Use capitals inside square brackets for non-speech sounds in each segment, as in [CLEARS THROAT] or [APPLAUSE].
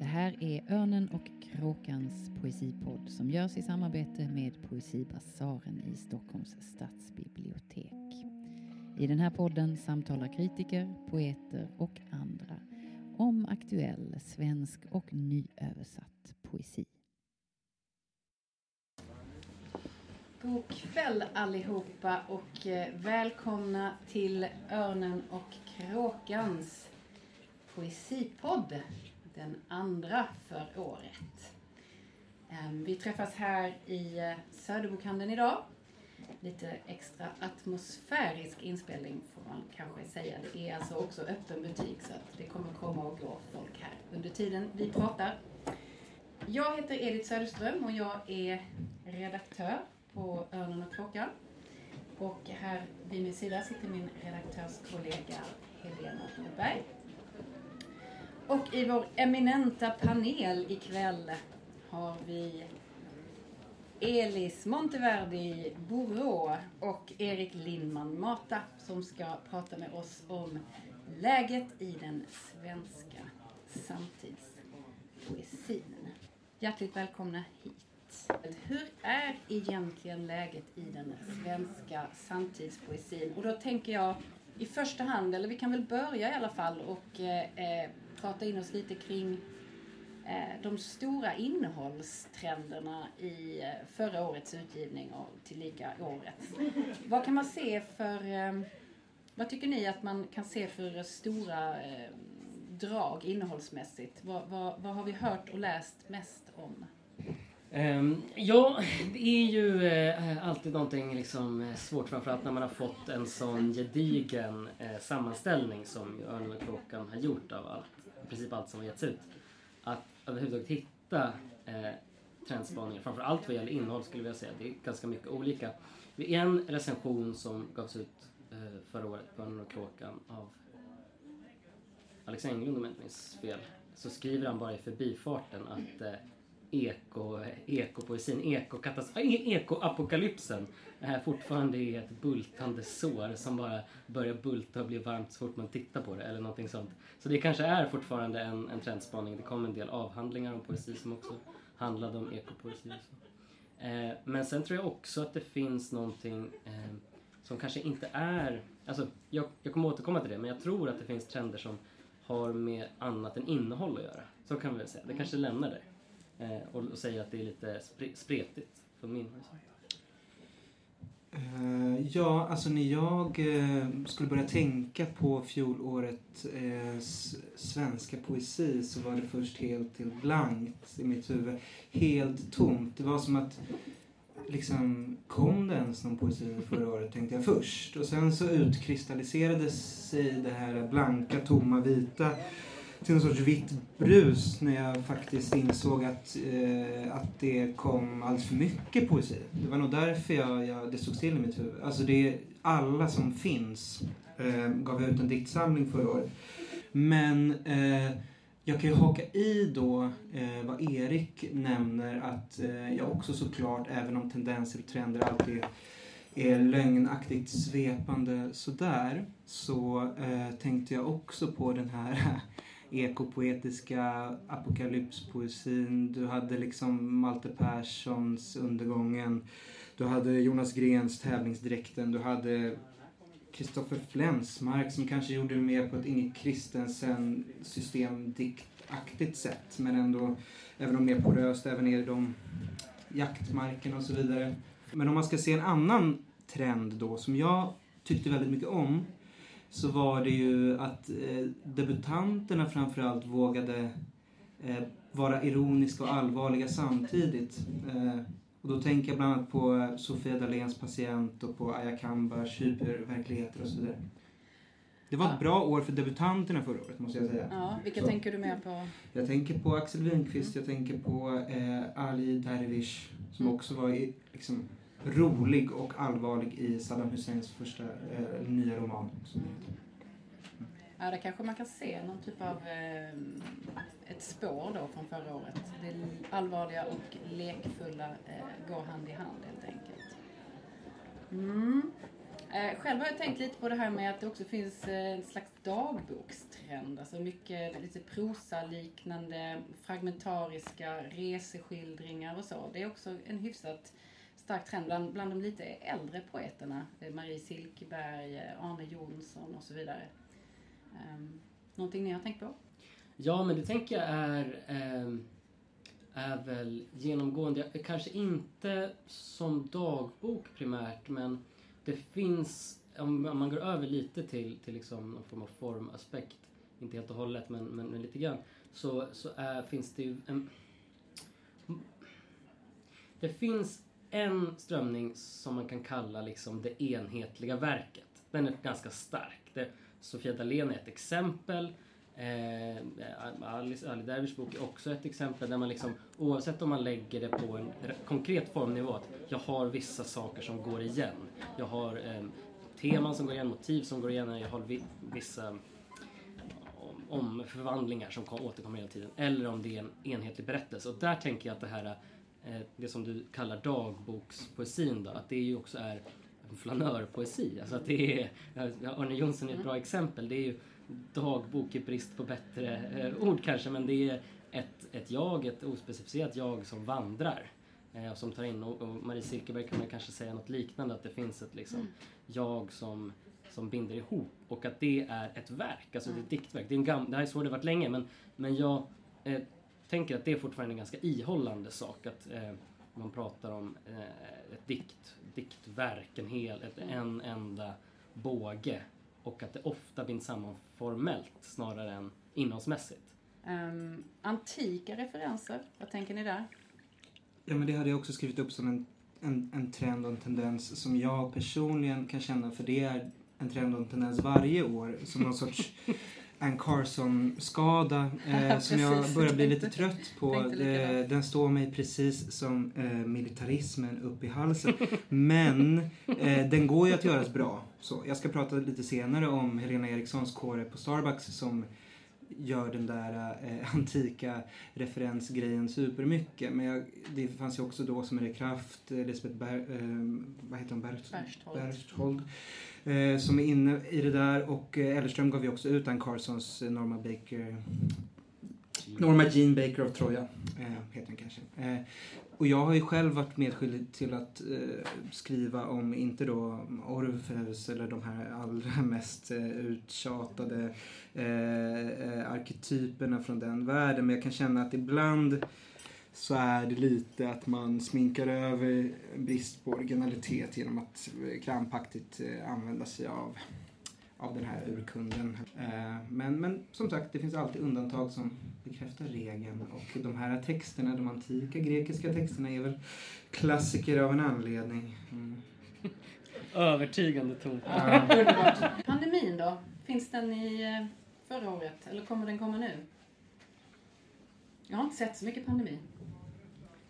Det här är Örnen och Kråkans poesipodd som görs i samarbete med Poesibasaren i Stockholms stadsbibliotek. I den här podden samtalar kritiker, poeter och andra om aktuell svensk och nyöversatt poesi. God kväll allihopa och eh, välkomna till Örnen och Kråkans poesipodd. Den andra för året. Ehm, vi träffas här i eh, Söderbokhandeln idag. Lite extra atmosfärisk inspelning får man kanske säga. Det är alltså också öppen butik så att det kommer komma och gå folk här under tiden vi pratar. Jag heter Edith Söderström och jag är redaktör på Örnen och Kråkan. Och här vid min sida sitter min redaktörskollega Helena Norberg. Och i vår eminenta panel ikväll har vi Elis Monteverdi Borå och Erik Lindman Mata som ska prata med oss om läget i den svenska samtidspoesin. Hjärtligt välkomna hit. Hur är egentligen läget i den svenska samtidspoesin? Och då tänker jag i första hand, eller vi kan väl börja i alla fall och eh, eh prata in oss lite kring eh, de stora innehållstrenderna i eh, förra årets utgivning och tillika årets. Vad kan man se för, eh, vad tycker ni att man kan se för stora drag innehållsmässigt? Vad, vad, vad har vi hört och läst mest om? Um, ja, det är ju uh, alltid någonting liksom, svårt, framförallt när man har fått en sån gedigen uh, sammanställning som Örnen och Kråkan har gjort av allt princip allt som har getts ut. Att överhuvudtaget hitta eh, trendspaningar, framförallt vad gäller innehåll skulle jag säga. Det är ganska mycket olika. Vid en recension som gavs ut eh, förra året, Bönen och kråkan, av Alex Englund om jag inte minns fel, så skriver han bara i förbifarten att eh, eko, ekopoesin, ekoapokalypsen är fortfarande är ett bultande sår som bara börjar bulta och bli varmt så fort man tittar på det eller någonting sånt. Så det kanske är fortfarande en, en trendspaning. Det kom en del avhandlingar om poesi som också handlade om ekopoesi. Eh, men sen tror jag också att det finns någonting eh, som kanske inte är... Alltså, jag, jag kommer återkomma till det, men jag tror att det finns trender som har med annat än innehåll att göra. Så kan vi väl säga. Det kanske lämnar det. Eh, och, och att det är lite spretigt från min horisont. Uh, ja, alltså när jag uh, skulle börja tänka på fjolåret uh, svenska poesi så var det först helt, helt blankt i mitt huvud. Helt tomt. Det var som att liksom kom det ens någon poesi förra året tänkte jag först. Och sen så utkristalliserades sig det här blanka, tomma, vita till någon sorts vitt brus när jag faktiskt insåg att, eh, att det kom alldeles för mycket poesi. Det var nog därför jag, jag, det stod still i mitt huvud. Alltså det är alla som finns eh, gav ut en diktsamling förra året. Men eh, jag kan ju haka i då eh, vad Erik nämner att eh, jag också såklart, även om tendenser och trender alltid är lögnaktigt svepande sådär, så eh, tänkte jag också på den här ekopoetiska apokalypspoesin. Du hade liksom Malte Perssons Undergången. Du hade Jonas Grens Tävlingsdräkten. Du hade Kristoffer Flensmark som kanske gjorde det mer på ett Inge Kristensen systemdiktaktigt sätt. Men ändå, även om mer poröst, även i de jaktmarkerna och så vidare. Men om man ska se en annan trend då som jag tyckte väldigt mycket om så var det ju att eh, debutanterna framförallt vågade eh, vara ironiska och allvarliga samtidigt. Eh, och då tänker jag bland annat på Sofia Dahléns patient och på Aya Kambars hyperverkligheter och så vidare. Det var ett bra år för debutanterna förra året måste jag säga. Ja, vilka så. tänker du mer på? Jag tänker på Axel Winqvist, mm. jag tänker på eh, Ali Darwish som mm. också var i, liksom, rolig och allvarlig i Saddam Husseins första eh, nya roman. Som Ja, där kanske man kan se någon typ av eh, ett spår då från förra året. Det allvarliga och lekfulla eh, går hand i hand helt enkelt. Mm. Eh, själv har jag tänkt lite på det här med att det också finns eh, en slags dagbokstrend. Alltså mycket lite prosaliknande, fragmentariska reseskildringar och så. Det är också en hyfsat stark trend bland, bland de lite äldre poeterna. Eh, Marie Silkeberg, eh, Arne Jonsson och så vidare. Um, någonting ni har tänkt på? Ja, men det tänker jag är, ehm, är väl genomgående. Eh, kanske inte som dagbok primärt, men det finns, om man går över lite till, till liksom någon form av formaspekt, inte helt och hållet, men, men, men lite grann, så, så är, finns det ju en... Det finns en strömning som man kan kalla liksom det enhetliga verket. Den är ganska stark. Det, Sofia Dalén är ett exempel. Eh, Alice, Ali Dervish bok är också ett exempel där man liksom oavsett om man lägger det på en konkret formnivå att jag har vissa saker som går igen. Jag har eh, teman som går igen, motiv som går igen, jag har vi, vissa omförvandlingar som återkommer hela tiden. Eller om det är en enhetlig berättelse. Och där tänker jag att det här det som du kallar dagbokspoesin då, att det ju också är flanörpoesi. Alltså att det är, Arne Jonsson är ett bra exempel. Det är ju dagbok i brist på bättre eh, ord kanske, men det är ett, ett jag, ett ospecificerat jag som vandrar. Eh, som tar in, och, och Marie Silkeberg kan man kanske säga något liknande, att det finns ett liksom mm. jag som, som binder ihop och att det är ett verk, alltså mm. ett diktverk. Det, är en gam, det här är så det varit länge, men, men jag eh, tänker att det är fortfarande en ganska ihållande sak. Att eh, man pratar om eh, ett dikt, diktverk, en, hel, ett, en enda båge. Och att det ofta binds samman formellt snarare än innehållsmässigt. Um, antika referenser, vad tänker ni där? Ja, men det hade jag också skrivit upp som en, en, en trend och en tendens som jag personligen kan känna, för det är en trend och en tendens varje år, som någon sorts [LAUGHS] Ann Carson-skada [LAUGHS] eh, som jag börjar bli lite trött på. Det, den står mig precis som eh, militarismen upp i halsen. Men eh, den går ju att göras bra. Så jag ska prata lite senare om Helena Erikssons kåre på Starbucks som gör den där eh, [LAUGHS] antika referensgrejen supermycket. Men jag, det fanns ju också då som är det Kraft, Elisabeth Ber, eh, vad heter hon? Bert, Berchthold. Berchthold eh, som är inne i det där och eh, Ellerström gav ju också ut Ann Carsons eh, Norma Baker Norma Jean Baker of Troja, eh, heter den kanske. Och jag har ju själv varit medskyldig till att eh, skriva om, inte då Orpheus eller de här allra [LAUGHS] mest eh, uttjatade eh, eh, arketyperna från den världen, men jag kan känna att ibland så är det lite att man sminkar över brist på originalitet genom att krampaktigt eh, använda sig av, av den här urkunden. Eh, men, men som sagt, det finns alltid undantag som bekräftar regeln och de här texterna, de antika grekiska texterna är väl klassiker av en anledning. Mm. [LAUGHS] Övertygande ton. Pandemin då? Finns den i eh, förra året eller kommer den komma nu? Jag har inte sett så mycket pandemi.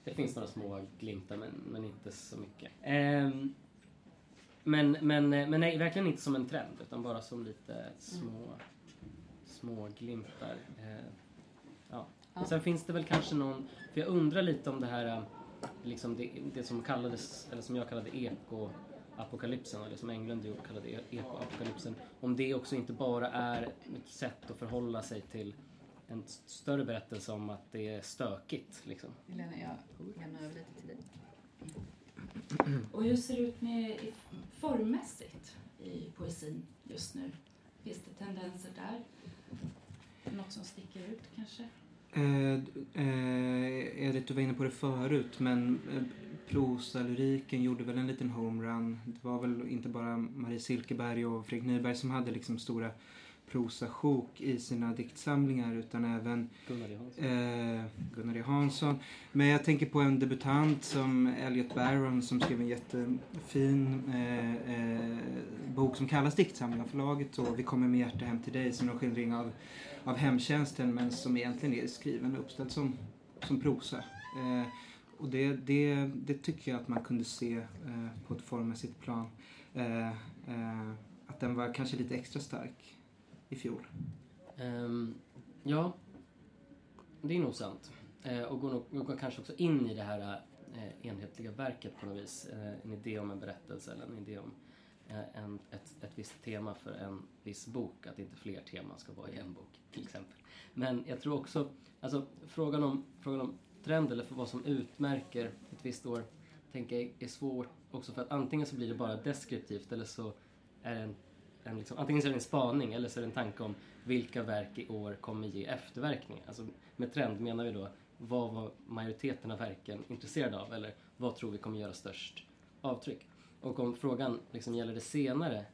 Det finns några små glimtar men, men inte så mycket. Um, men, men, men nej, verkligen inte som en trend utan bara som lite små, mm. små glimtar. Uh, ja. Sen finns det väl kanske någon, för jag undrar lite om det här liksom det, det som kallades, eller som jag kallade eko apokalypsen, eller som Englund kallade e-, ekoapokalypsen, om det också inte bara är ett sätt att förhålla sig till en större berättelse om att det är stökigt. Liksom. Helena, jag lämnar över lite till dig. [CLEARS THROAT] Och hur ser det ut med formmässigt i poesin just nu? Finns det tendenser där? Något som sticker ut kanske? Eh, eh, Edith, du var inne på det förut, men eh, prosalyriken gjorde väl en liten homerun. Det var väl inte bara Marie Silkeberg och Fredrik Nyberg som hade liksom stora prosasjok i sina diktsamlingar utan även Gunnar E. Hansson. Eh, Gunnar e. Hansson. Men jag tänker på en debutant som Elliot Barron som skrev en jättefin eh, eh, bok som kallas Diktsamling av förlaget och Vi kommer med hjärta hem till dig som en skildring av, av hemtjänsten men som egentligen är skriven och uppställd som, som prosa. Eh, och det, det, det tycker jag att man kunde se eh, på ett formmässigt plan. Eh, eh, att den var kanske lite extra stark i fjol. Um, ja, det är nog sant. Eh, och går, nog, går kanske också in i det här eh, enhetliga verket på något vis. En idé om en berättelse eller en idé om eh, Eh, en, ett, ett visst tema för en viss bok, att inte fler teman ska vara i en bok till exempel. Men jag tror också, alltså frågan om, frågan om trend eller för vad som utmärker ett visst år tänker jag är svårt också för att antingen så blir det bara deskriptivt eller så är det en, en liksom, antingen så är det en spaning eller så är det en tanke om vilka verk i år kommer ge efterverkningar. Alltså med trend menar vi då vad var majoriteten av verken intresserade av eller vad tror vi kommer göra störst avtryck? Och om frågan liksom gäller det senare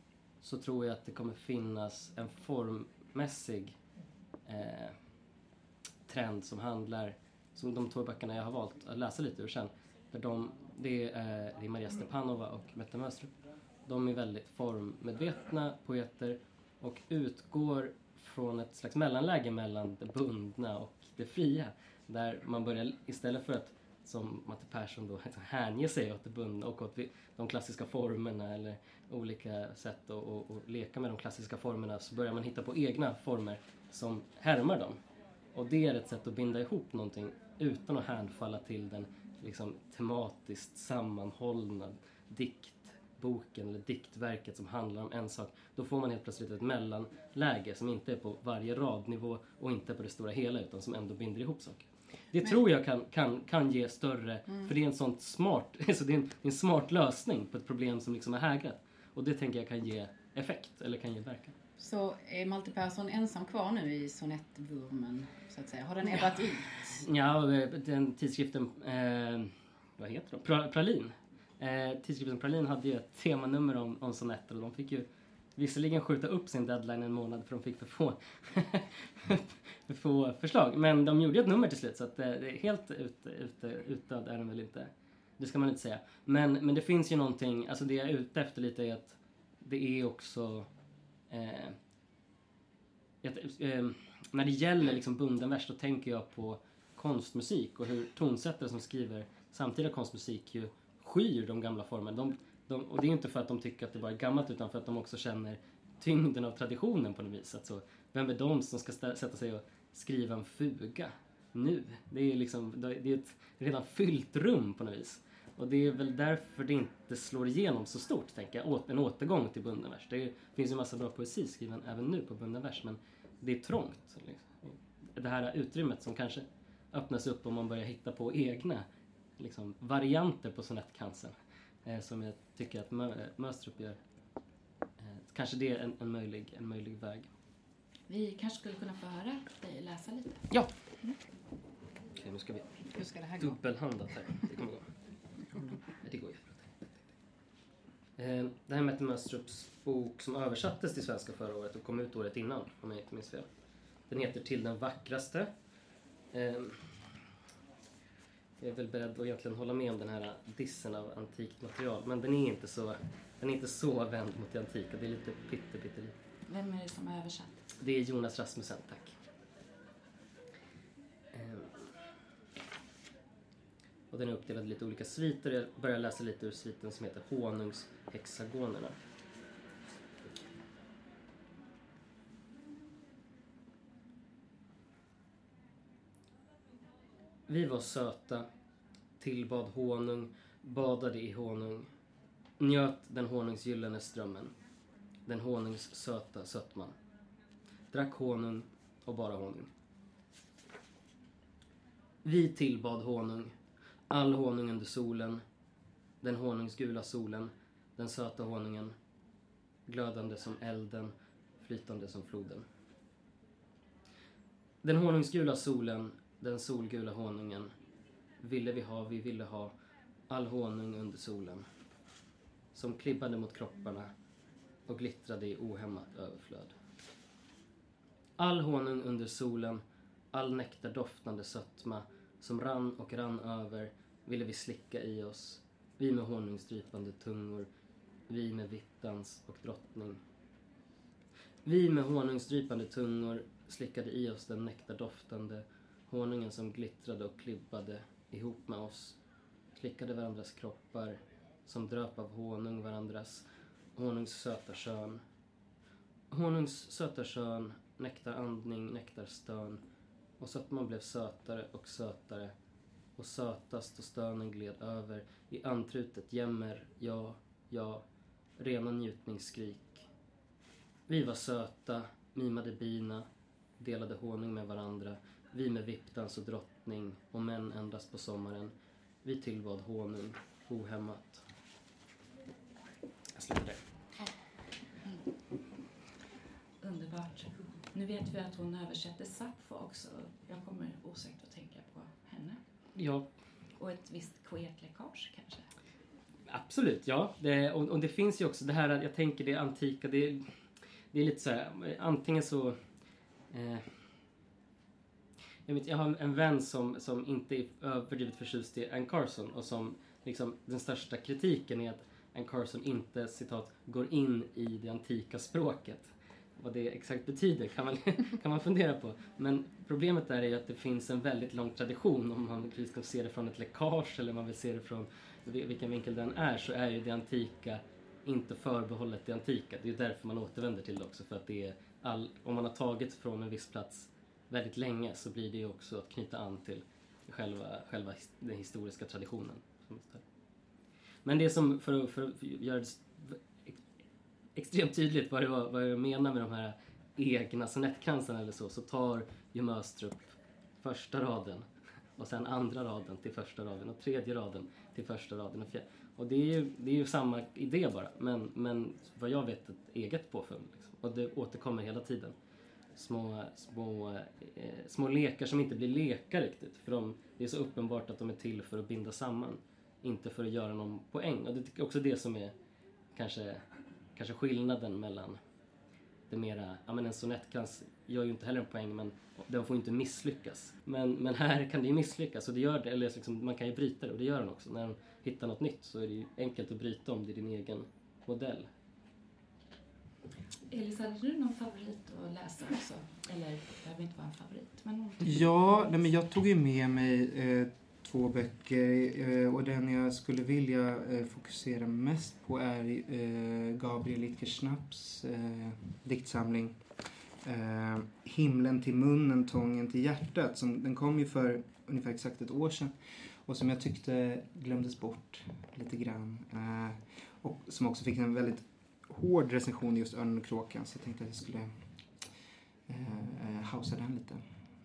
så tror jag att det kommer finnas en formmässig eh, trend som handlar, som de två böckerna jag har valt att läsa lite ur sen, där de, det, är, det är Maria Stepanova och Mette Möstrup. De är väldigt formmedvetna poeter och utgår från ett slags mellanläge mellan det bundna och det fria. Där man börjar, istället för att som Matte Persson då [LAUGHS] liksom sig åt det bundna och åt de klassiska formerna eller olika sätt att, att, att leka med de klassiska formerna så börjar man hitta på egna former som härmar dem. Och det är ett sätt att binda ihop någonting utan att hänfalla till den liksom, tematiskt sammanhållna diktboken eller diktverket som handlar om en sak. Då får man helt plötsligt ett mellanläge som inte är på varje radnivå och inte på det stora hela utan som ändå binder ihop saker. Det Men- tror jag kan, kan, kan ge större, Mm. för det är en sånt smart, [LAUGHS] alltså det är en, en smart lösning på ett problem som liksom är hägrat. Och det tänker jag kan ge effekt, eller kan ge verkan. Så är Malte Persson ensam kvar nu i sonettvurmen, så att säga? Har den ebbat ut? Ja, eh, den tidskriften, eh, vad heter de? Pra, Pralin. Eh, tidskriften Pralin hade ju ett temanummer om, om sonetter och de fick ju visserligen skjuta upp sin deadline en månad för de fick för få, [LAUGHS] för få förslag. Men de gjorde ju ett nummer till slut så att eh, helt ut, ut, utdöd är den väl inte. Det ska man inte säga. Men, men det finns ju någonting, alltså det jag är ute efter lite är att det är också eh, att, eh, när det gäller liksom bunden vers då tänker jag på konstmusik och hur tonsättare som skriver samtida konstmusik ju skyr de gamla formerna. De, de, och det är inte för att de tycker att det bara är gammalt utan för att de också känner tyngden av traditionen på något vis. Alltså, vem är de som ska sätta sig och skriva en fuga nu? Det är liksom, det är ett redan fyllt rum på något vis. Och det är väl därför det inte slår igenom så stort, tänker jag. En återgång till bunden vers. Det finns ju en massa bra poesi skriven även nu på bunden vers, men det är trångt. Liksom. Det här utrymmet som kanske öppnas upp om man börjar hitta på egna liksom, varianter på sonettcancern. Eh, som jag tycker att Mö- Möstrup gör. Eh, kanske det är en, en, möjlig, en möjlig väg. Vi kanske skulle kunna få höra dig läsa lite. Ja! Okej, nu ska vi Hur ska det här dubbelhandat här. Det kommer gå. Det går ju. Eh, Det här är Mette Möstrups bok som översattes till svenska förra året och kom ut året innan, om jag inte minns fel. Den heter Till den vackraste. Jag är väl beredd att egentligen hålla med om den här dissen av antikt material, men den är inte så, den är inte så vänd mot det antika. Det är lite pytte, pyttelite. Vem är det som har översatt? Det är Jonas Rasmussen, tack. Ehm. Och den är uppdelad i lite olika sviter. Jag börjar läsa lite ur sviten som heter Honungshexagonerna. Vi var söta, tillbad honung, badade i honung, njöt den honungsgyllene strömmen, den honungssöta sötman. Drack honung och bara honung. Vi tillbad honung, all honung under solen, den honungsgula solen, den söta honungen, glödande som elden, flytande som floden. Den honungsgula solen, den solgula honungen, ville vi ha, vi ville ha, all honung under solen, som klibbade mot kropparna och glittrade i ohämmat överflöd. All honung under solen, all nektardoftande sötma som rann och rann över ville vi slicka i oss, vi med honungsdrypande tungor, vi med vittans och drottning. Vi med honungsdrypande tungor slickade i oss den nektardoftande honungen som glittrade och klibbade ihop med oss, Klickade varandras kroppar, som dröp av honung varandras honungssöta kön. Honungssöta kön, nektarandning, nektarstön och sötman blev sötare och sötare och sötast och stönen gled över i antrutet jämmer, ja, ja, rena njutningsskrik. Vi var söta, mimade bina, delade honung med varandra. Vi med vippdans och drottning och män endast på sommaren. Vi tillbad honung, ohämmat. Jag slutar där. Underbart. Nu vet vi att hon översätter Sappho också. Jag kommer osökt att tänka på henne. Ja, Och ett visst queerläckage kanske. Absolut, ja. Det, och, och det finns ju också det här, jag tänker det antika, det, det är lite så här, antingen så... Eh, jag, vet, jag har en vän som, som inte är överdrivet förtjust i Ann Carson och som liksom, den största kritiken är att Ann Carson inte, citat, går in i det antika språket. Vad det exakt betyder kan man, [LAUGHS] kan man fundera på. Men problemet där är ju att det finns en väldigt lång tradition om man ska se det från ett läckage eller om man vill se det från vilken vinkel den är så är ju det antika inte förbehållet det antika. Det är ju därför man återvänder till det också. För att det är all, om man har tagit från en viss plats väldigt länge så blir det ju också att knyta an till själva, själva den historiska traditionen. Men det som, för, att- för att göra det extremt tydligt vad, det var, vad jag menar med de här egna sonettkransarna eller så, så tar ju Möstrup första raden och sen andra raden till första raden och tredje raden till första raden och fjärde. Och det är ju, det är ju samma idé bara, men, men vad jag vet ett eget påfund. Liksom. Och det återkommer hela tiden. Små, små, eh, små lekar som inte blir lekar riktigt. För de, det är så uppenbart att de är till för att binda samman. Inte för att göra någon poäng. Och det är också det som är kanske, kanske skillnaden mellan det mera, ja men en sonettkrans gör ju inte heller en poäng men den får ju inte misslyckas. Men, men här kan det ju misslyckas och det gör det, eller liksom, man kan ju bryta det och det gör den också. När den hittar något nytt så är det ju enkelt att bryta om det är din egen modell. Elis, hade du någon favorit att läsa också? Eller det behöver inte vara en favorit, men någonting. Ja, nej, men jag tog ju med mig eh, två böcker eh, och den jag skulle vilja eh, fokusera mest på är eh, Gabriel Littger-Schnapps eh, diktsamling eh, Himlen till munnen, tången till hjärtat. Som, den kom ju för ungefär exakt ett år sedan och som jag tyckte glömdes bort lite grann. Och som också fick en väldigt hård recension i just Örnen och kråkan så jag tänkte att jag skulle eh, hausa den lite.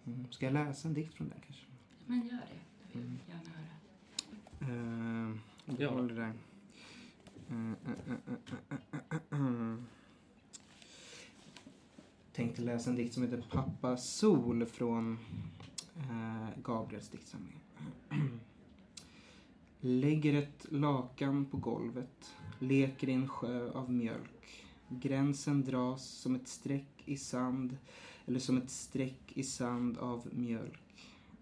Mm. Ska jag läsa en dikt från den kanske? Men gör det. Det vill Mm. jag gärna höra. Uh, Ja. där. Eh, eh. Tänkte läsa en dikt som heter Pappa Sol från Gabriels diktsamling. [CLEARS THROAT] Lägger ett lakan på golvet, leker i en sjö av mjölk. Gränsen dras som ett streck i sand eller som ett streck i sand av mjölk.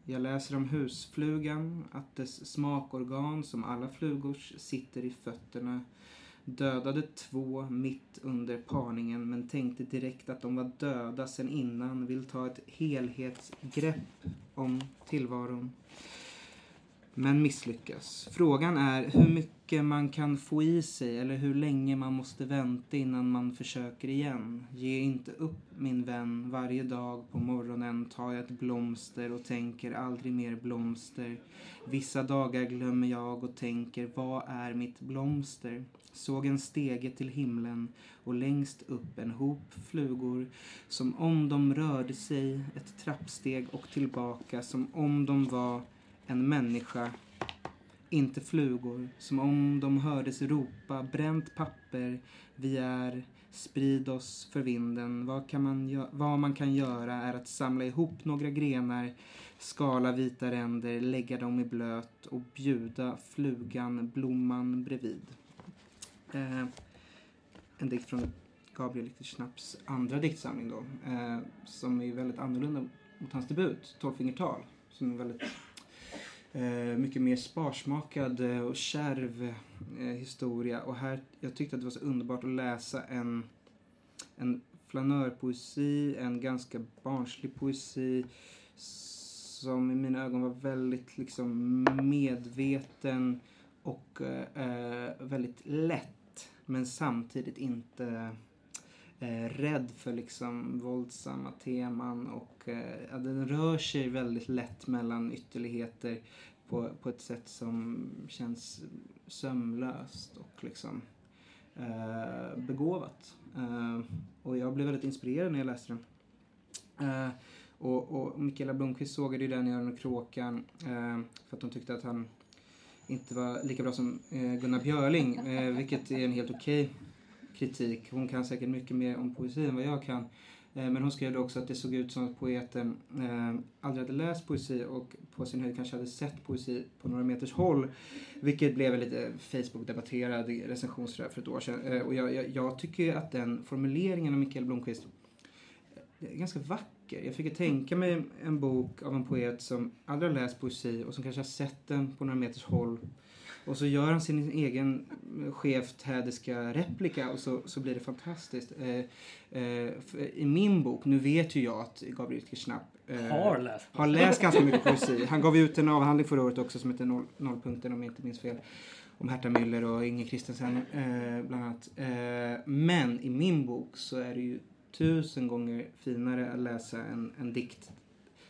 Jag läser om husflugan, att dess smakorgan som alla flugors sitter i fötterna. Dödade två mitt under parningen men tänkte direkt att de var döda sen innan. Vill ta ett helhetsgrepp om tillvaron. Men misslyckas. Frågan är hur mycket man kan få i sig eller hur länge man måste vänta innan man försöker igen. Ge inte upp min vän. Varje dag på morgonen tar jag ett blomster och tänker aldrig mer blomster. Vissa dagar glömmer jag och tänker vad är mitt blomster? Såg en stege till himlen och längst upp en hop flugor som om de rörde sig ett trappsteg och tillbaka som om de var en människa, inte flugor, som om de hördes ropa bränt papper, vi är, sprid oss för vinden. Vad, kan man vad man kan göra är att samla ihop några grenar, skala vita ränder, lägga dem i blöt och bjuda flugan blomman bredvid. Eh, en dikt från Gabriel Lichtenschnapps andra diktsamling då, eh, som är väldigt annorlunda mot hans debut, Tolvfingertal, som är väldigt Eh, mycket mer sparsmakad eh, och kärv eh, historia. Och här, jag tyckte att det var så underbart att läsa en, en flanörpoesi, en ganska barnslig poesi som i mina ögon var väldigt liksom medveten och eh, eh, väldigt lätt men samtidigt inte eh, rädd för liksom våldsamma teman och eh, den rör sig väldigt lätt mellan ytterligheter på, på ett sätt som känns sömlöst och liksom eh, begåvat. Eh, och jag blev väldigt inspirerad när jag läste den. Eh, och, och Mikaela Blomkvist sågade ju den i Örnen och kråkan eh, för att hon tyckte att han inte var lika bra som eh, Gunnar Björling, eh, vilket är en helt okej kritik. Hon kan säkert mycket mer om poesi än vad jag kan. Eh, men hon skrev också att det såg ut som att poeten eh, aldrig hade läst poesi och på sin höjd kanske hade sett poesi på några meters håll. Vilket blev en lite Facebook-debatterad recension för ett år sedan. Eh, och jag, jag, jag, tycker att den formuleringen av Mikael Blomqvist är ganska vacker. Jag fick tänka mig en bok av en poet som aldrig har läst poesi och som kanske har sett den på några meters håll och så gör han sin egen skevt hädiska replika och så, så blir det fantastiskt. Eh, eh, I min bok, nu vet ju jag att Gabriel Knapp eh, har läst. har läst ganska mycket poesi. Han gav ut en avhandling förra året också som heter Noll, Nollpunkten om jag inte minns fel. Om Herta Müller och Inger Christensen eh, bland annat. Eh, men i min bok så är det ju tusen gånger finare att läsa en, en dikt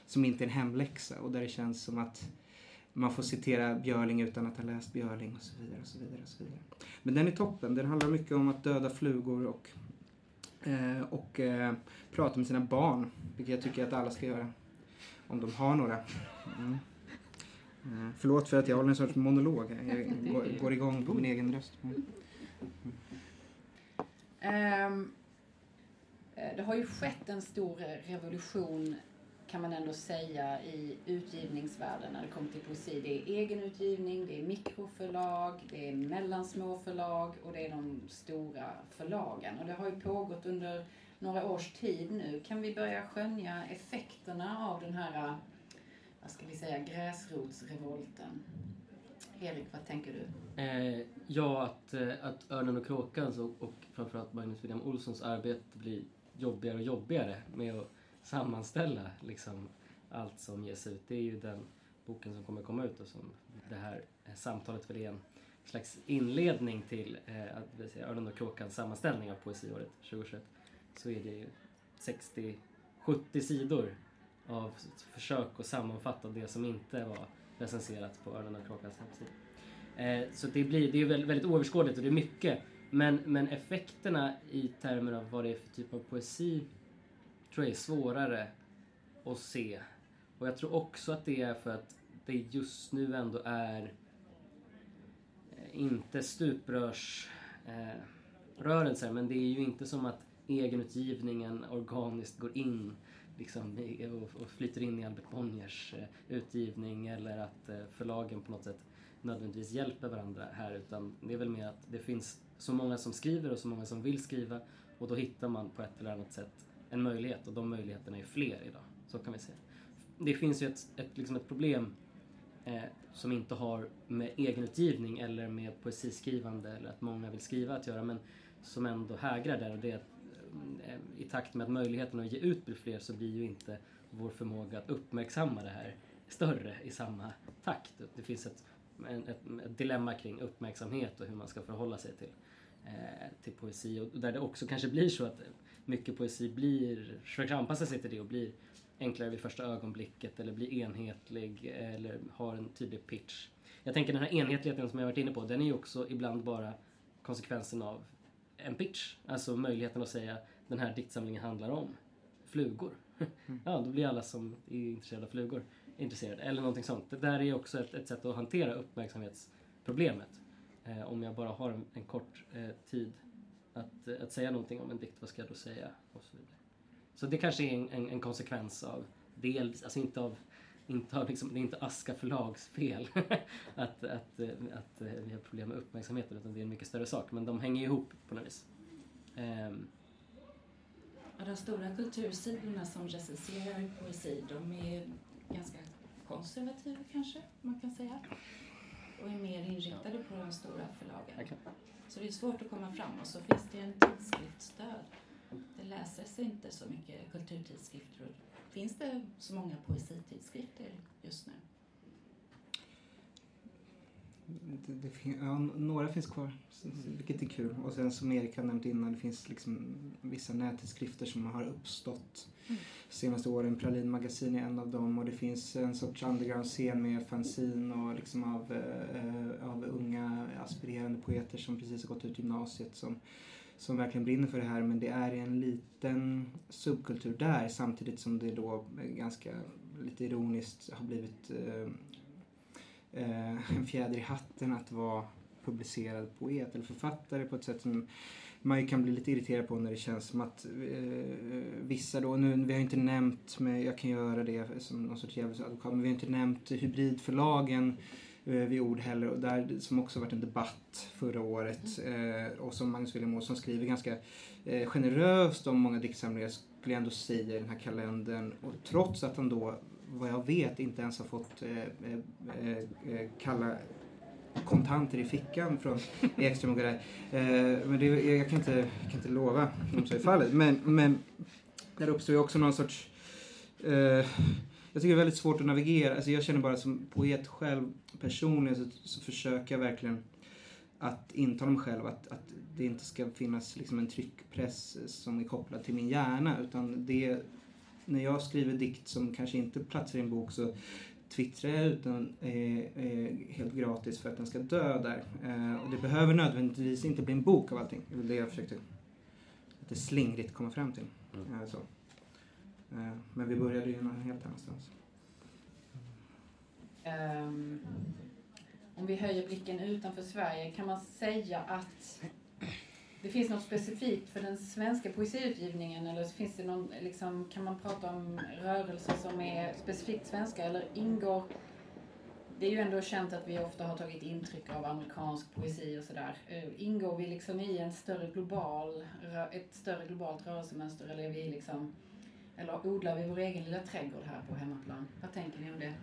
som inte är en hemläxa och där det känns som att man får citera Björling utan att ha läst Björling och så vidare. och så vidare, och så vidare. Men den är toppen. Den handlar mycket om att döda flugor och, eh, och eh, prata med sina barn. Vilket jag tycker att alla ska göra. Om de har några. Mm. Eh, förlåt för att jag håller en sorts monolog. Jag [LAUGHS] går, går igång på min egen röst. Mm. Um, det har ju skett en stor revolution kan man ändå säga i utgivningsvärlden när det kommer till poesi. Det är egenutgivning, det är mikroförlag, det är mellansmå förlag och det är de stora förlagen. Och det har ju pågått under några års tid nu. Kan vi börja skönja effekterna av den här, vad ska vi säga, gräsrotsrevolten? Erik, vad tänker du? Eh, ja, att, eh, att Örnen och Kråkans och, och framförallt Magnus William Olssons arbete blir jobbigare och jobbigare med att sammanställa liksom allt som ges ut. Det är ju den boken som kommer komma ut och som det här samtalet väl är en slags inledning till eh, att vill säga Örnen och Kråkans sammanställning av poesiåret 2021 så är det ju 60-70 sidor av försök att sammanfatta det som inte var recenserat på Örnen och Kråkans hemsida. Eh, så det, blir, det är väldigt, väldigt oöverskådligt och det är mycket men, men effekterna i termer av vad det är för typ av poesi tror jag är svårare att se. Och jag tror också att det är för att det just nu ändå är eh, inte stuprörsrörelser eh, men det är ju inte som att egenutgivningen organiskt går in liksom, och, och flyter in i Albert Bonniers eh, utgivning eller att eh, förlagen på något sätt nödvändigtvis hjälper varandra här utan det är väl mer att det finns så många som skriver och så många som vill skriva och då hittar man på ett eller annat sätt en möjlighet och de möjligheterna är fler idag. Så kan vi säga. Det finns ju ett, ett, liksom ett problem eh, som inte har med egenutgivning eller med poesiskrivande eller att många vill skriva att göra men som ändå hägrar där och det är att eh, i takt med att möjligheten att ge ut blir fler så blir ju inte vår förmåga att uppmärksamma det här större i samma takt. Det finns ett, ett, ett dilemma kring uppmärksamhet och hur man ska förhålla sig till, eh, till poesi och där det också kanske blir så att mycket poesi blir, försöker anpassa sig till det och blir enklare vid första ögonblicket eller blir enhetlig eller har en tydlig pitch. Jag tänker den här enhetligheten som jag varit inne på, den är ju också ibland bara konsekvensen av en pitch. Alltså möjligheten att säga den här diktsamlingen handlar om flugor. Mm. [LAUGHS] Ja, då blir alla som är intresserade av flugor intresserade. Eller någonting sånt. Det där är också ett, ett sätt att hantera uppmärksamhetsproblemet. Eh, om jag bara har en, en kort eh, tid att, eh, att säga någonting om en dikt, vad ska jag då säga? Och så, vidare. så det kanske är en, en, en konsekvens av, dels, alltså inte av inte av liksom, det är inte Aska förlags fel [LAUGHS] att, att, eh, att, eh, vi har problem med uppmärksamheten utan det är en mycket större sak. Men de hänger ihop på något vis. Um. Ja, de stora kultursidorna som recenserar poesi, de är ganska konservativa kanske, man kan säga. Och är mer inriktade på de stora förlagen. Okay. Så det är svårt att komma fram och så finns det en tidskriftsstöd. Det läses inte så mycket kulturtidskrifter. Finns det så många poesitidskrifter just nu? Det, det fin- ja, några finns kvar, så- vilket är kul. Och sen som Erik har nämnt innan, det finns liksom vissa nättidskrifter som har uppstått Mm. senaste åren. Pralin magasin är en av dem och det finns en sorts underground-scen med fanzine och liksom av, eh, av unga aspirerande poeter som precis har gått ut gymnasiet som, som verkligen brinner för det här. Men det är en liten subkultur där samtidigt som det då ganska lite ironiskt har blivit eh, eh, en fjäder i hatten att vara publicerad poet eller författare på ett sätt som man ju kan bli lite irriterad på när det känns som att eh, vissa då, nu, vi har inte nämnt, men jag kan göra det som någon sorts djävulsadvokat, men vi har inte nämnt hybridförlagen eh, vid ord heller, och där, som också varit en debatt förra året eh, och som Magnus William Olsson skriver ganska eh, generöst om många diktsamlingar skulle jag ändå säga i den här kalendern och trots att han då vad jag vet inte ens har fått eh, eh, eh, kalla kontanter i fickan från [LAUGHS] Ekström och. Eh, men det, jag, kan inte, jag kan inte lova om så är fallet. Men, men där uppstår ju också någon sorts... Eh, jag tycker det är väldigt svårt att navigera. Alltså jag känner bara som poet själv personligen så, så försöker jag verkligen att intala mig själv att, att det inte ska finnas liksom en tryckpress som är kopplad till min hjärna utan det när jag skriver dikt som kanske inte platsar i en bok så twittrar jag ut den eh, eh, helt gratis för att den ska dö där. Eh, och det behöver nödvändigtvis inte bli en bok av allting. Det var det jag försökte lite slingrigt komma fram till. Mm. Eh, så. Eh, men vi började ju någon helt annanstans. Ehm, om vi höjer blicken utanför Sverige, kan man säga att det finns något specifikt för den svenska poesiutgivningen eller finns det någon, liksom, kan man prata om rörelser som är specifikt svenska eller ingår det är ju ändå känt att vi ofta har tagit intryck av amerikansk poesi och sådär. Eh, ingår vi liksom i en större global, ett större globalt rörelsemönster eller är vi liksom, eller odlar vi vår egen lilla trädgård här på hemmaplan? Vad tänker ni om det?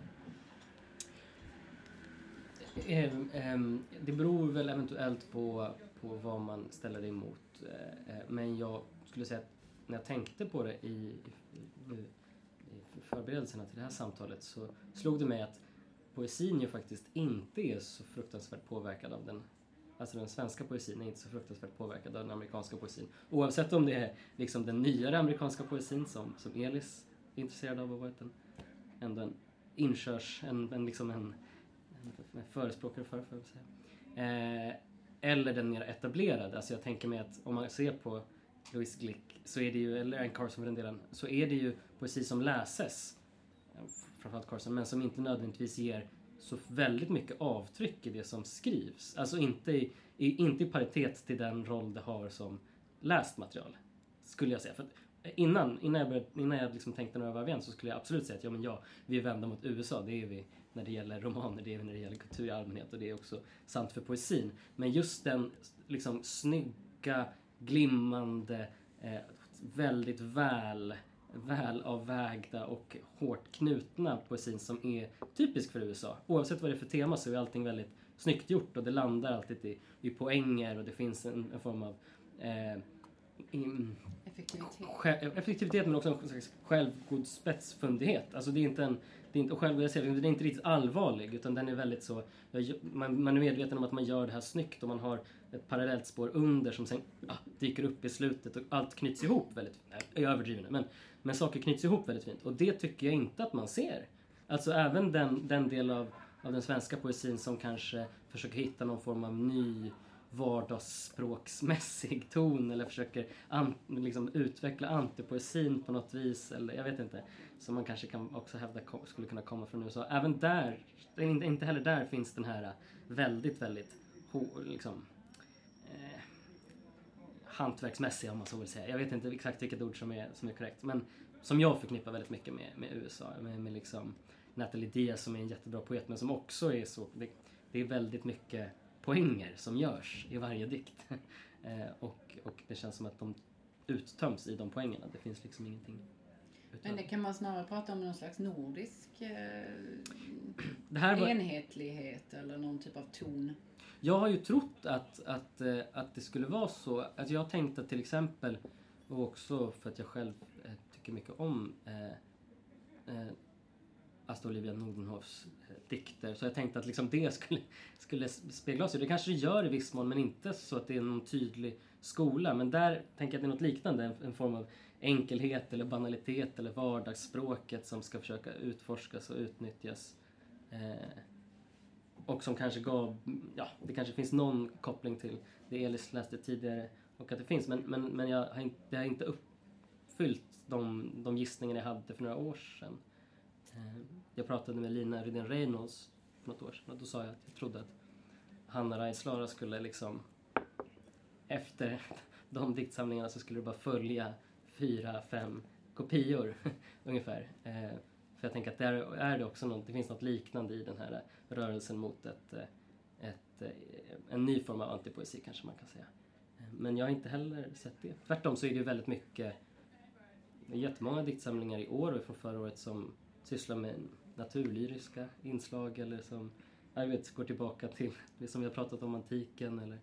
Ehm, ehm, det beror väl eventuellt på, på vad man ställer emot. Eh, eh, men jag skulle säga att när jag tänkte på det i, i, i förberedelserna till det här samtalet så slog det mig att poesin ju faktiskt inte är så fruktansvärt påverkad av den Alltså den svenska poesin är inte så fruktansvärt påverkad av den amerikanska poesin. Oavsett om det är liksom den nyare amerikanska poesin som, som Elis är intresserad av och varit en, ändå en inkörs, en, en, liksom en, en förespråkare för, får jag väl säga. Eh, eller den mer etablerade. Alltså jag tänker mig att om man ser på Louise Glick, så är det ju, eller en Carson för den delen, så är det ju poesi som läses, framförallt Carson, men som inte nödvändigtvis ger så väldigt mycket avtryck i det som skrivs. Alltså inte i, i, inte i paritet till den roll det har som läst material. Skulle jag säga. För innan, innan jag, började, innan jag liksom tänkte några varv igen så skulle jag absolut säga att ja, men ja, vi är vända mot USA. Det är vi när det gäller romaner, det är vi när det gäller kultur i allmänhet och det är också sant för poesin. Men just den liksom snygga, glimmande, eh, väldigt väl välavvägda och hårt knutna poesin som är typisk för USA. Oavsett vad det är för tema så är allting väldigt snyggt gjort och det landar alltid i, i poänger och det finns en, en form av eh, in, Effektivitet. Effektivitet men också en slags självgod spetsfundighet. Alltså det är inte en, det är inte, och själv, jag säger, det, liksom, den är inte riktigt allvarlig utan den är väldigt så, man, man är medveten om att man gör det här snyggt och man har ett parallellt spår under som sen ah, dyker upp i slutet och allt knyts ihop väldigt, fint. jag överdriver nu, men, men saker knyts ihop väldigt fint och det tycker jag inte att man ser. Alltså även den, den del av, av den svenska poesin som kanske försöker hitta någon form av ny vardagsspråksmässig ton eller försöker an, liksom utveckla antipoesin på något vis eller jag vet inte. Som man kanske kan också hävda skulle kunna komma från USA. Även där, inte, heller där finns den här väldigt, väldigt liksom, eh, hantverksmässiga om man så vill säga. Jag vet inte exakt vilket ord som är, som är korrekt men som jag förknippar väldigt mycket med, med USA. Med, med liksom Natalie Diaz som är en jättebra poet men som också är så, det, det är väldigt mycket poänger som görs i varje dikt. [LAUGHS] eh, och, och det känns som att de uttöms i de poängerna. Det finns liksom ingenting Men utöver. det kan man snarare prata om någon slags nordisk eh, var, enhetlighet eller någon typ av ton. jag har ju trott att, att, eh, att det skulle vara så. Att jag tänkte att till exempel, och också för att jag själv eh, tycker mycket om eh, eh, Asta Olivia Nordenhofs eh, dikter. Så jag tänkte att liksom det skulle, skulle spegla. Det kanske det gör i viss mån men inte så att det är någon tydlig skola. Men där tänker jag att det är något liknande, en, en form av enkelhet eller banalitet eller vardagsspråket som ska försöka utforskas och utnyttjas. Eh, och som kanske gav, ja, det kanske finns någon koppling till det Elis läste tidigare och att det finns, men, men, men jag har inte, det har inte uppfyllt de, de gissningar jag hade för några år sedan. Eh, jag pratade med Lina Rydén Reynolds för något år sedan och då sa jag att jag trodde att Hanna Reinslara skulle liksom efter [LAUGHS] de diktsamlingarna så skulle det bara följa fyra, fem kopior [LAUGHS] ungefär. Eh, för jag tänker att där är det också något, det finns något liknande i den här rörelsen mot ett, eh, ett, eh, en ny form av antipoesi kanske man kan säga. Eh, men jag har inte heller sett det. Tvärtom så är det väldigt mycket, jättemånga diktsamlingar i år och från förra året som sysslar med naturlyriska inslag eller som jag vet, går tillbaka till det som vi har pratat om antiken eller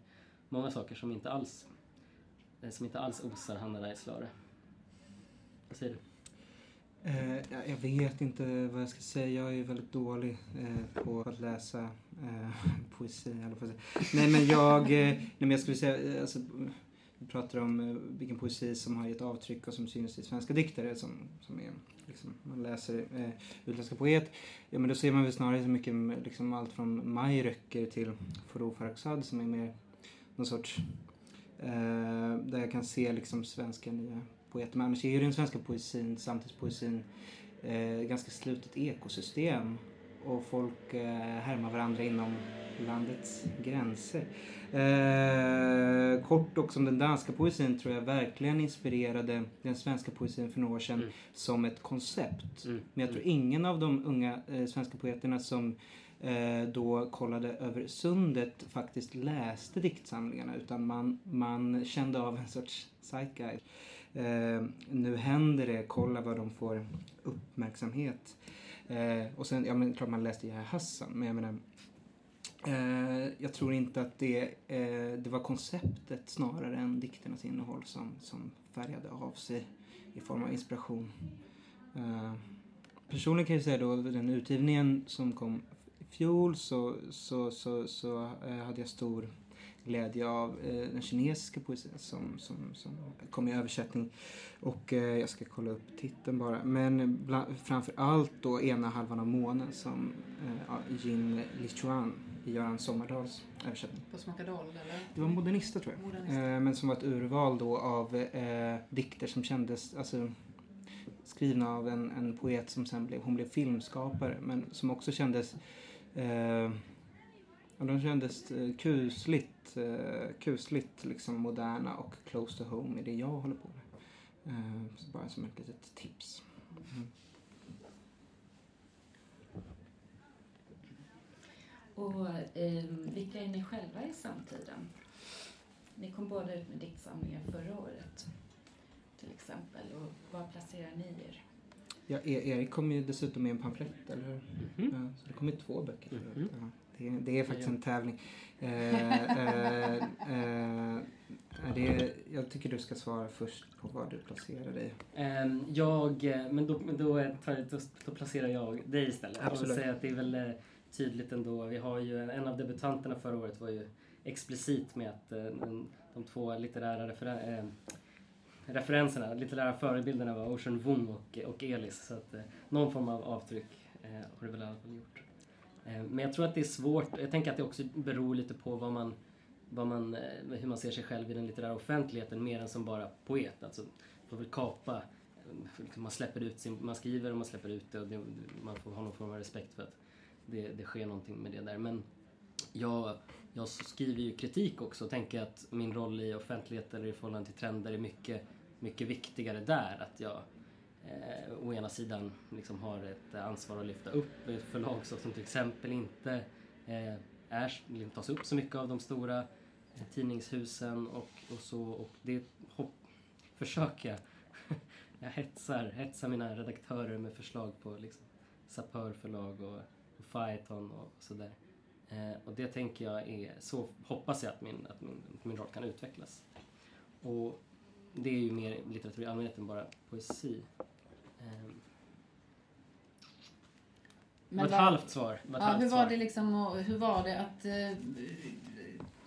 många saker som inte alls, eh, som inte alls osar Hanna Reislare. Vad säger du? Eh, jag vet inte vad jag ska säga. Jag är väldigt dålig eh, på att läsa eh, [LAUGHS] poesi. Eller på nej men jag, eh, nej, men jag skulle säga, eh, alltså, pratar om eh, vilken poesi som har gett avtryck och som syns i svenska diktare som, som är, liksom, man läser eh, utländska poet. Ja men då ser man väl snarare så mycket mm, liksom, allt från Majröcker till Forough Farrokhzad som är mer någon sorts eh, där jag kan se liksom svenska nya poeter. Men annars är ju den svenska poesin, samtidspoesin, eh, ganska slutet ekosystem. Och folk eh, härmar varandra inom landets gränser. Eh, kort också om den danska poesin tror jag verkligen inspirerade den svenska poesin för några år sedan mm. som ett koncept. Mm. Men jag tror mm. ingen av de unga eh, svenska poeterna som eh, då kollade över sundet faktiskt läste diktsamlingarna utan man, man kände av en sorts zeitgeist. Eh, nu händer det, kolla vad de får uppmärksamhet. Eh, och sen, ja men klart man läste Yahya Hassan, men jag menar eh, jag tror inte att det, eh, det var konceptet snarare än dikternas innehåll som, som färgade av sig i form av inspiration. Eh, personligen kan jag säga då, den utgivningen som kom i fjol så, så, så, så eh, hade jag stor glädje av eh, den kinesiska poesin som, som, som kom i översättning. Och eh, jag ska kolla upp titeln bara. Men bland, framför allt då ena halvan av månen som eh, Jin Lichuan i Göran Sommardals översättning. På Smakadal eller? Det var Modernista tror jag. Modernista. Eh, men som var ett urval då av eh, dikter som kändes, alltså skrivna av en, en poet som sen blev, hon blev filmskapare men som också kändes eh, Ja, de kändes eh, kusligt, eh, kusligt liksom moderna och close to home i det jag håller på med. Så bara som ett litet tips. Mm. Och eh, vilka är ni själva i samtiden? Ni kom båda ut med diktsamlingar förra året till exempel. Och var placerar ni er? Ja, e- Erik kom ju dessutom med en pamflett, eller hur? Mm -hmm. ja, så det kom ju två böcker. Mm -hmm. Det, det är faktiskt en tävling. Eh, eh, eh, det, jag tycker du ska svara först på var du placerar dig. Ehm, jag, men då, då, då, då placerar jag dig istället. Absolut. Jag säga att det är väl tydligt ändå. Vi har ju, en av debutanterna förra året var ju explicit med att eh, de två litterära referen eh, referenserna, litterära förebilderna var Ocean Wong och, och Elis. Så att eh, någon form av avtryck har det väl i alla fall gjort. Men jag tror att det är svårt, jag tänker att det också beror lite på vad man, vad man, hur man ser sig själv i den litterära offentligheten mer än som bara poet. Alltså, får väl kapa, liksom man släpper ut sin, man skriver och man släpper ut det och det, man får ha någon form av respekt för att det, det sker någonting med det där. Men jag, jag skriver ju kritik också och tänker att min roll i offentligheten eller i förhållande till trender är mycket, mycket viktigare där. Att jag eh, å ena sidan liksom har ett ansvar att lyfta upp förlag som till exempel inte eh, är, liksom tas upp så mycket av de stora eh, tidningshusen och, och så och det hopp, försöker jag. [LAUGHS] jag hetsar, hetsar mina redaktörer med förslag på liksom, Sapör förlag och Phaeton och sådär. Eh, och det tänker jag är, så hoppas jag att min, att min, min roll kan utvecklas. Och det är ju mer litteratur i allmänhet än bara poesi. Ehm. Det var ett vad- halvt svar. Var ett Ja, halvt hur svar. var det liksom och hur var det att eh,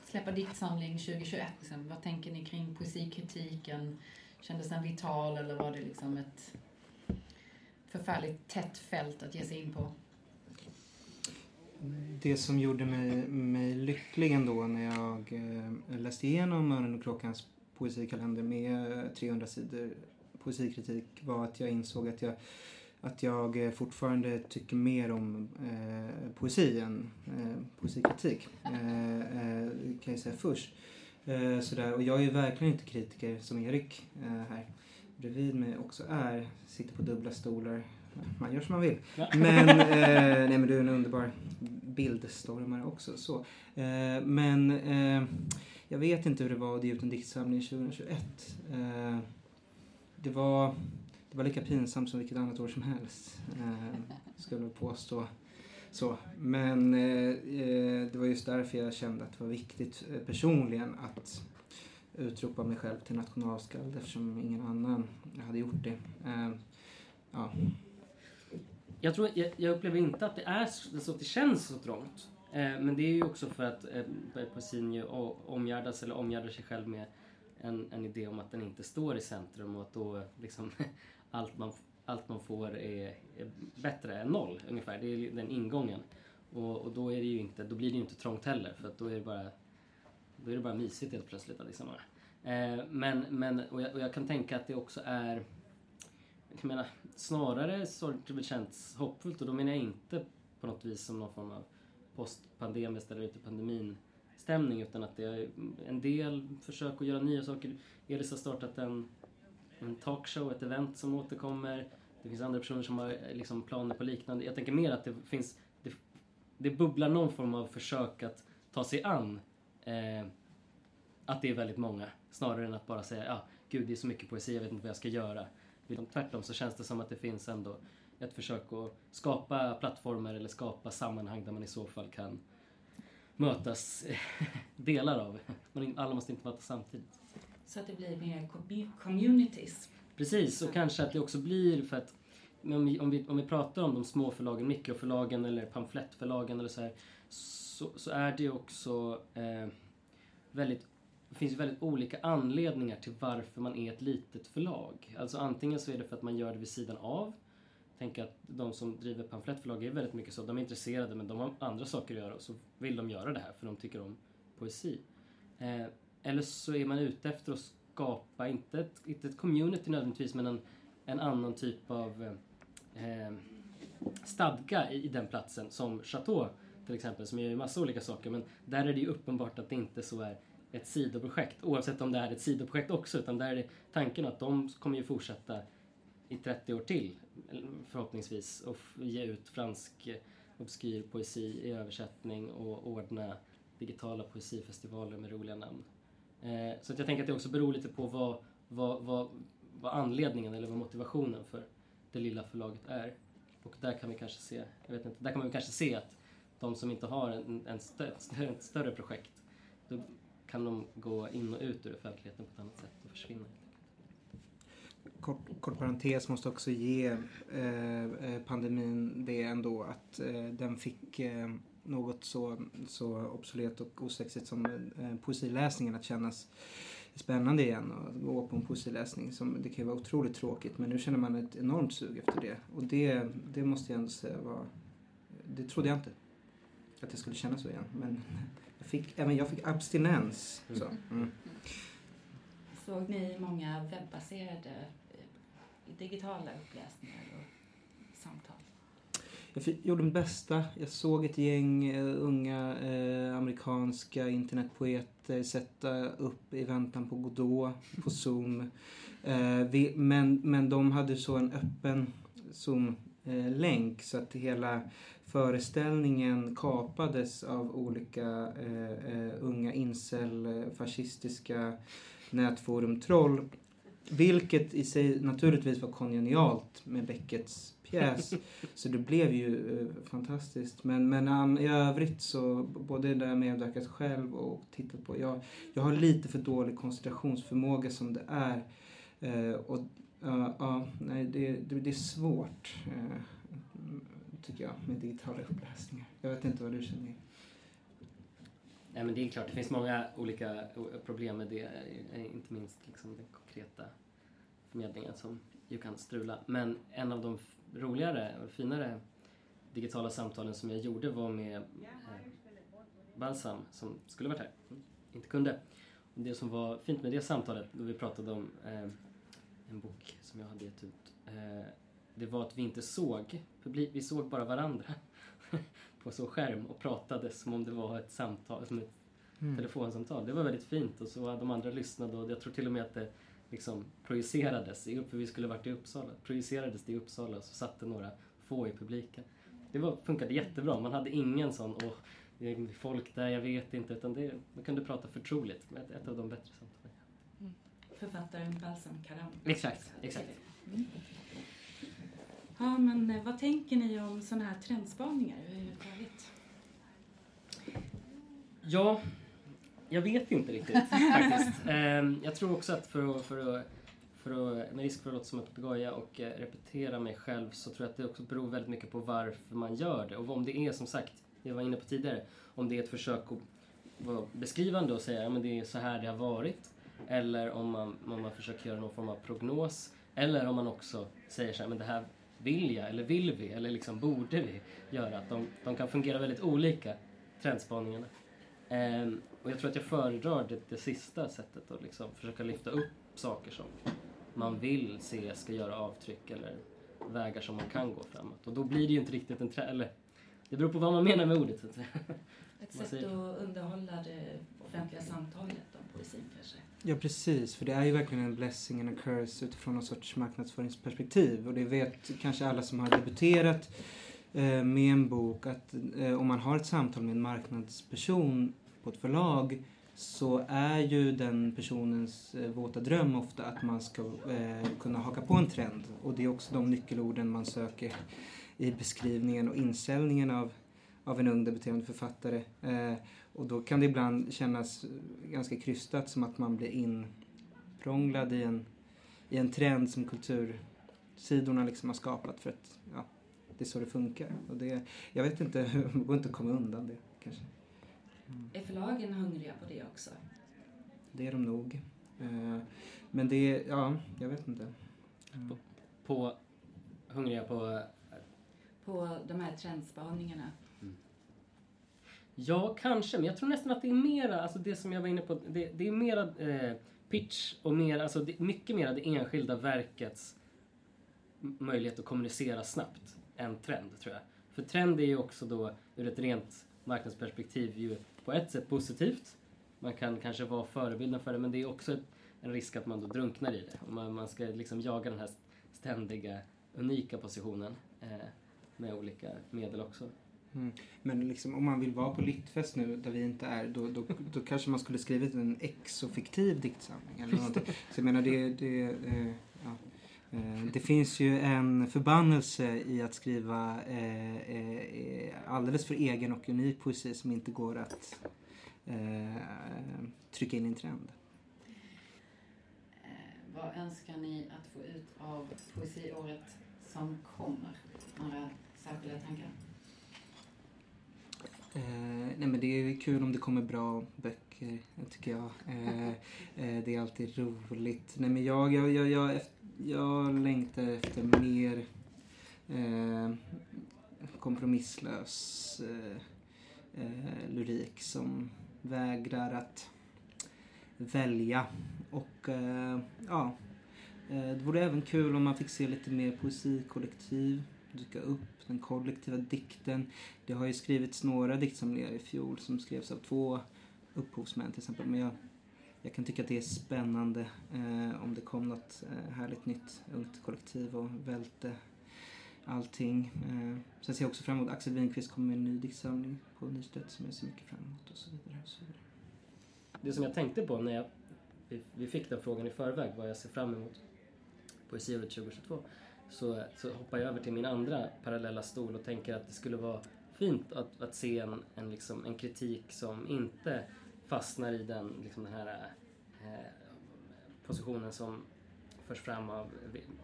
släppa diktsamling 2021? Liksom? Vad tänker ni kring poesikritiken? Kändes den vital eller var det liksom ett förfärligt tätt fält att ge sig in på? Det som gjorde mig, mig lycklig ändå när jag eh, läste igenom Örnen och Kråkans poesikalender med 300 sidor poesikritik var att jag insåg att jag, att jag eh, fortfarande tycker mer om eh, poesi än eh, poesikritik. Eh, eh, kan jag säga först. Eh, sådär. Och jag är verkligen inte kritiker som Erik eh, här bredvid mig också är. Sitter på dubbla stolar. Man gör som man vill. Ja. Men, [LAUGHS] eh, nej men du är en underbar bildstormare också. Så. Eh, men eh, jag vet inte hur det var att ge ut en diktsamling 2021. Eh, det, var, det var lika pinsamt som vilket annat år som helst. Eh, skulle jag påstå. Så. Men eh, det var just därför jag kände att det var viktigt personligen att utropa mig själv till nationalskald eftersom ingen annan hade gjort det. Ja. Jag, tror, jag, jag upplever inte att det är så, så att det känns så trångt. Eh, men det är ju också för att eh, poesin ju omgärdas eller omgärdar sig själv med en, en idé om att den inte står i centrum och att då liksom [LAUGHS] allt man, allt man får är, är bättre än noll ungefär. Det är den ingången. Och, och då, är det ju inte, då blir det ju inte trångt heller för att då är det bara, då är det bara mysigt helt plötsligt. Liksom. Eh, men, men, och, jag, och jag kan tänka att det också är jag menar, snarare så har det väl känts hoppfullt och då menar jag inte på något vis som någon form av postpandemiskt eller ute pandemin stämning utan att det är en del försök att göra nya saker. Elis har startat en, en talkshow, ett event som återkommer. Det finns andra personer som har liksom planer på liknande. Jag tänker mer att det finns, det, det bubblar någon form av försök att ta sig an eh, att det är väldigt många snarare än att bara säga ja, gud det är så mycket poesi, jag vet inte vad jag ska göra. Utan Tvärtom så känns det som att det finns ändå ett försök att skapa plattformar eller skapa sammanhang där man i så fall kan mötas [LAUGHS] delar av. Alla måste inte mötas samtidigt. Så att det blir mer commu- communities. Precis, och kanske att det också blir för att om vi, om vi, om vi pratar om de små förlagen, mikroförlagen eller pamflettförlagen eller så här, så, så är det också eh, väldigt finns ju väldigt olika anledningar till varför man är ett litet förlag. Alltså antingen så är det för att man gör det vid sidan av. Tänk att de som driver pamflettförlag är väldigt mycket så. De är intresserade men de har andra saker att göra och så vill de göra det här för de tycker om poesi. Eh, eller så är man ute efter att skapa, inte ett, inte ett community nödvändigtvis, men en, en annan typ av eh, stadga i, i den platsen. Som Chateau till exempel, som gör ju massa olika saker. Men där är det ju uppenbart att det inte så är ett sidoprojekt, oavsett om det är ett sidoprojekt också. Utan där är tanken att de kommer ju fortsätta i 30 år till, förhoppningsvis, och ge ut fransk eh, obskyr poesi i översättning och ordna digitala poesifestivaler med roliga namn. Eh, så att jag tänker att det också beror lite på vad, vad, vad, vad anledningen eller vad motivationen för det lilla förlaget är. Och där kan vi kanske se, jag vet inte, där kan man kanske se att de som inte har en, en stö, stö, [LAUGHS] ett större projekt, då kan de gå in och ut ur offentligheten på ett annat sätt och försvinna. Kort, kort parentes måste också ge eh, eh pandemin det ändå att eh, den fick eh, något så, så obsolet och osexigt som eh, poesiläsningen att kännas spännande igen och gå på en poesiläsning. Som, det kan ju vara otroligt tråkigt men nu känner man ett enormt sug efter det. Och det, det måste jag ändå säga var, det trodde jag inte att jag skulle känna så igen. Men jag fick, även jag fick abstinens. Så. Mm. Såg ni många webbaserade eh, digitala uppläsningar och samtal? Jag gjorde mitt bästa. Jag såg ett gäng eh, unga eh, amerikanska internetpoeter sätta upp i väntan på Godot på Zoom. Eh, vi, men, men de hade så en öppen Zoom-länk så att hela föreställningen kapades av olika eh, eh, unga incel, eh, fascistiska nätforum-troll. Vilket i sig naturligtvis var kongenialt med Beckets pjäs. [LAUGHS] Så det blev ju eh, fantastiskt. Men, men an, i övrigt så, både det där med att medverkat själv och tittat på. Jag, jag har lite för dålig koncentrationsförmåga som det är. Eh, och ja, ja, nej, det, det, det är svårt. Eh, tycker jag, med digitala uppläsningar. Jag vet inte vad du känner. Nej, men det är klart, det finns många olika problem med det. Eh, inte minst liksom den konkreta förmedlingen som ju kan strula. Men en av de roligare och finare digitala samtalen som jag gjorde var med eh, Balsam som skulle varit här, mm. inte kunde. Och det som var fint med det samtalet, då vi pratade om eh, en bok som jag hade gett ut, eh, det var att vi inte såg, publik, vi såg bara varandra [LAUGHS] på så skärm och pratade som om det var ett samtal, som ett telefonsamtal. Det var väldigt fint och så de andra lyssnade och jag tror till och med att det liksom projicerades, i upp- för vi skulle varit i Uppsala, projicerades det i Uppsala och så satt det några få i publiken. Det var, funkade jättebra, man hade ingen sån åh, det är folk där, jag vet inte, utan det, man kunde prata förtroligt. Ett, ett av de bättre samtalen. Författaren Balsam Karam. Exakt, exakt. Ja, men eh, vad tänker ni om sådana här trendspaningar överhuvudtaget? Ja, jag vet inte riktigt [LAUGHS] faktiskt. Ehm, jag tror också att för att, för att, för att med risk för att låta som ett papegoja och eh, repetera mig själv så tror jag att det också beror väldigt mycket på varför man gör det. Och om det är som sagt, det jag var inne på tidigare, om det är ett försök att vara beskrivande och säga att det är så här det har varit. Eller om man, om man försöker göra någon form av prognos. Eller om man också säger så här, men det här vill jag, eller vill vi, eller liksom borde vi göra. Att de, de kan fungera väldigt olika, trendspaningarna. Ehm, och jag tror att jag föredrar det, det sista sättet att liksom försöka lyfta upp saker som man vill se ska göra avtryck eller vägar som man kan gå framåt. Och då blir det ju inte riktigt en trend, eller det beror på vad man menar med ordet. Så att säga. Ett sätt att underhålla det offentliga samtalet om poesin kanske? Ja, precis. För det är ju verkligen en blessing and a curse utifrån någon sorts marknadsföringsperspektiv. Och det vet kanske alla som har debuterat eh, med en bok att eh, om man har ett samtal med en marknadsperson på ett förlag så är ju den personens eh, våta dröm ofta att man ska eh, kunna haka på en trend. Och det är också de nyckelorden man söker i beskrivningen och inställningen av, av en ung debuterande författare. Eh, och då kan det ibland kännas ganska krystat som att man blir inprånglad i en, i en trend som kultursidorna liksom har skapat för att ja, det är så det funkar. Och det, jag vet inte, [LAUGHS] det går inte att komma undan det kanske. Är förlagen hungriga på det också? Det är de nog. Eh, Men det, ja, jag vet inte. Mm. På Hungriga på På de här trendspaningarna? Ja, kanske. Men jag tror nästan att det är mera, alltså det som jag var inne på, det, det är mera eh, pitch och mer, alltså det, mycket mera det enskilda verkets möjlighet att kommunicera snabbt än trend, tror jag. För trend är ju också då, ur ett rent marknadsperspektiv, ju på ett sätt positivt. Man kan kanske vara förebilden för det, men det är också ett, en risk att man då drunknar i det. Och man, man ska liksom jaga den här ständiga, unika positionen eh, med olika medel också. Mm. Men liksom, om man vill vara på Littfest nu, där vi inte är, då, då, [LAUGHS] då kanske man skulle skrivit en exofiktiv diktsamling. Eller någonting. [LAUGHS] Så jag menar, det, det, eh, ja. Eh, det finns ju en förbannelse i att skriva eh, eh, alldeles för egen och unik poesi som inte går att eh, trycka in i en trend. Eh, vad önskar ni att få ut av poesiåret som kommer? Några särskilda tankar? Eh, nej men det är kul om det kommer bra böcker, tycker jag. Eh, [LAUGHS] eh, det är alltid roligt. Nej men jag, jag, jag, jag, jag längtar efter mer eh, kompromisslös eh, eh, lyrik som vägrar att välja. Och ja, det vore även kul om man fick se lite mer poesikollektiv dyka upp, den kollektiva dikten. Det har ju skrivits några diktsamlingar i fjol som skrevs av två upphovsmän till exempel. Men jag, jag kan tycka att det är spännande eh, om det kom något eh, härligt nytt ungt kollektiv och välte allting. Eh, sen ser jag också fram emot Axel Winqvist kommer med en ny diktsamling på Nystedt som jag ser mycket fram emot och så vidare. Och så vidare. Det som jag tänkte på när jag, vi, vi fick den frågan i förväg, vad jag ser fram emot Poesiåret 2022, så, så hoppar jag över till min andra parallella stol och tänker att det skulle vara fint att, att se en, en, liksom, en kritik som inte fastnar i den, liksom den här eh, positionen som förs fram av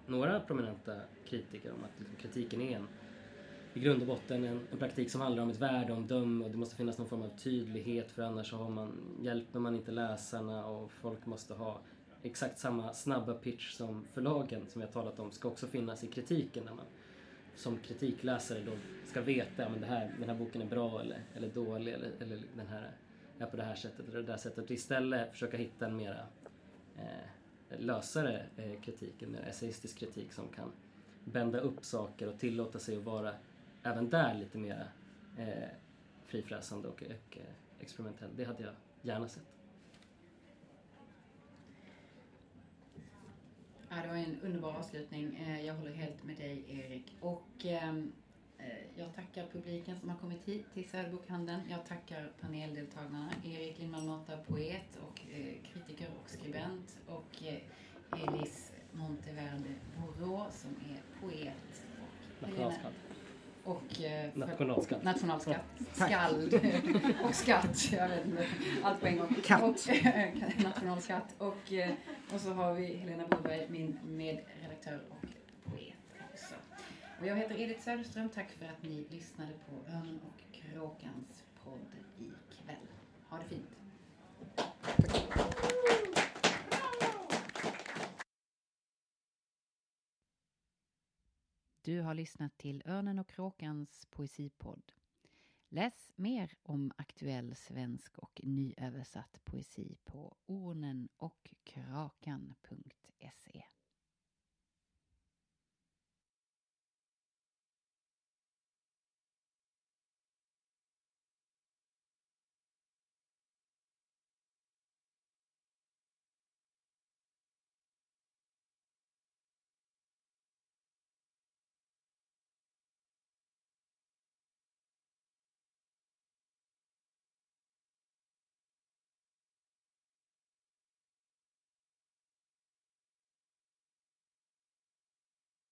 några prominenta kritiker om att liksom, kritiken är en i grund och botten en, en praktik som handlar om ett värdeomdöme och det måste finnas någon form av tydlighet för annars så har man, hjälper man inte läsarna och folk måste ha exakt samma snabba pitch som förlagen som vi har talat om ska också finnas i kritiken när man som kritikläsare då ska veta men det här, den här boken är bra eller, eller dålig eller, eller den här är på det här sättet eller det där sättet. Istället försöka hitta en mera eh, lösare eh, kritik, en mer essayistisk kritik som kan bända upp saker och tillåta sig att vara även där lite mer eh, frifräsande och, och eh, experimentell. Det hade jag gärna sett. Ja, det var en underbar avslutning. Eh, jag håller helt med dig Erik. Och ehm, eh, jag tackar publiken som har kommit hit till Söderbokhandeln. Jag tackar paneldeltagarna. Erik Lindman Mata, poet och eh, kritiker och skribent. Och Elis Monteverde Borå som är poet. Och Nationalskatt. Och eh, nationalskatt. nationalskatt. Skald [LAUGHS] och skatt. Jag vet inte. Allt på en gång. Katt. Och, nationalskatt. Och, eh, och så har vi Helena Broberg, min medredaktör och poet också. Och jag heter Edith Söderström. Tack för att ni lyssnade på Örnen och Kråkans podd ikväll. Ha det fint. Du har lyssnat till Örnen och kråkans poesipodd. Läs mer om aktuell svensk och nyöversatt poesi på ornenochkrakan.se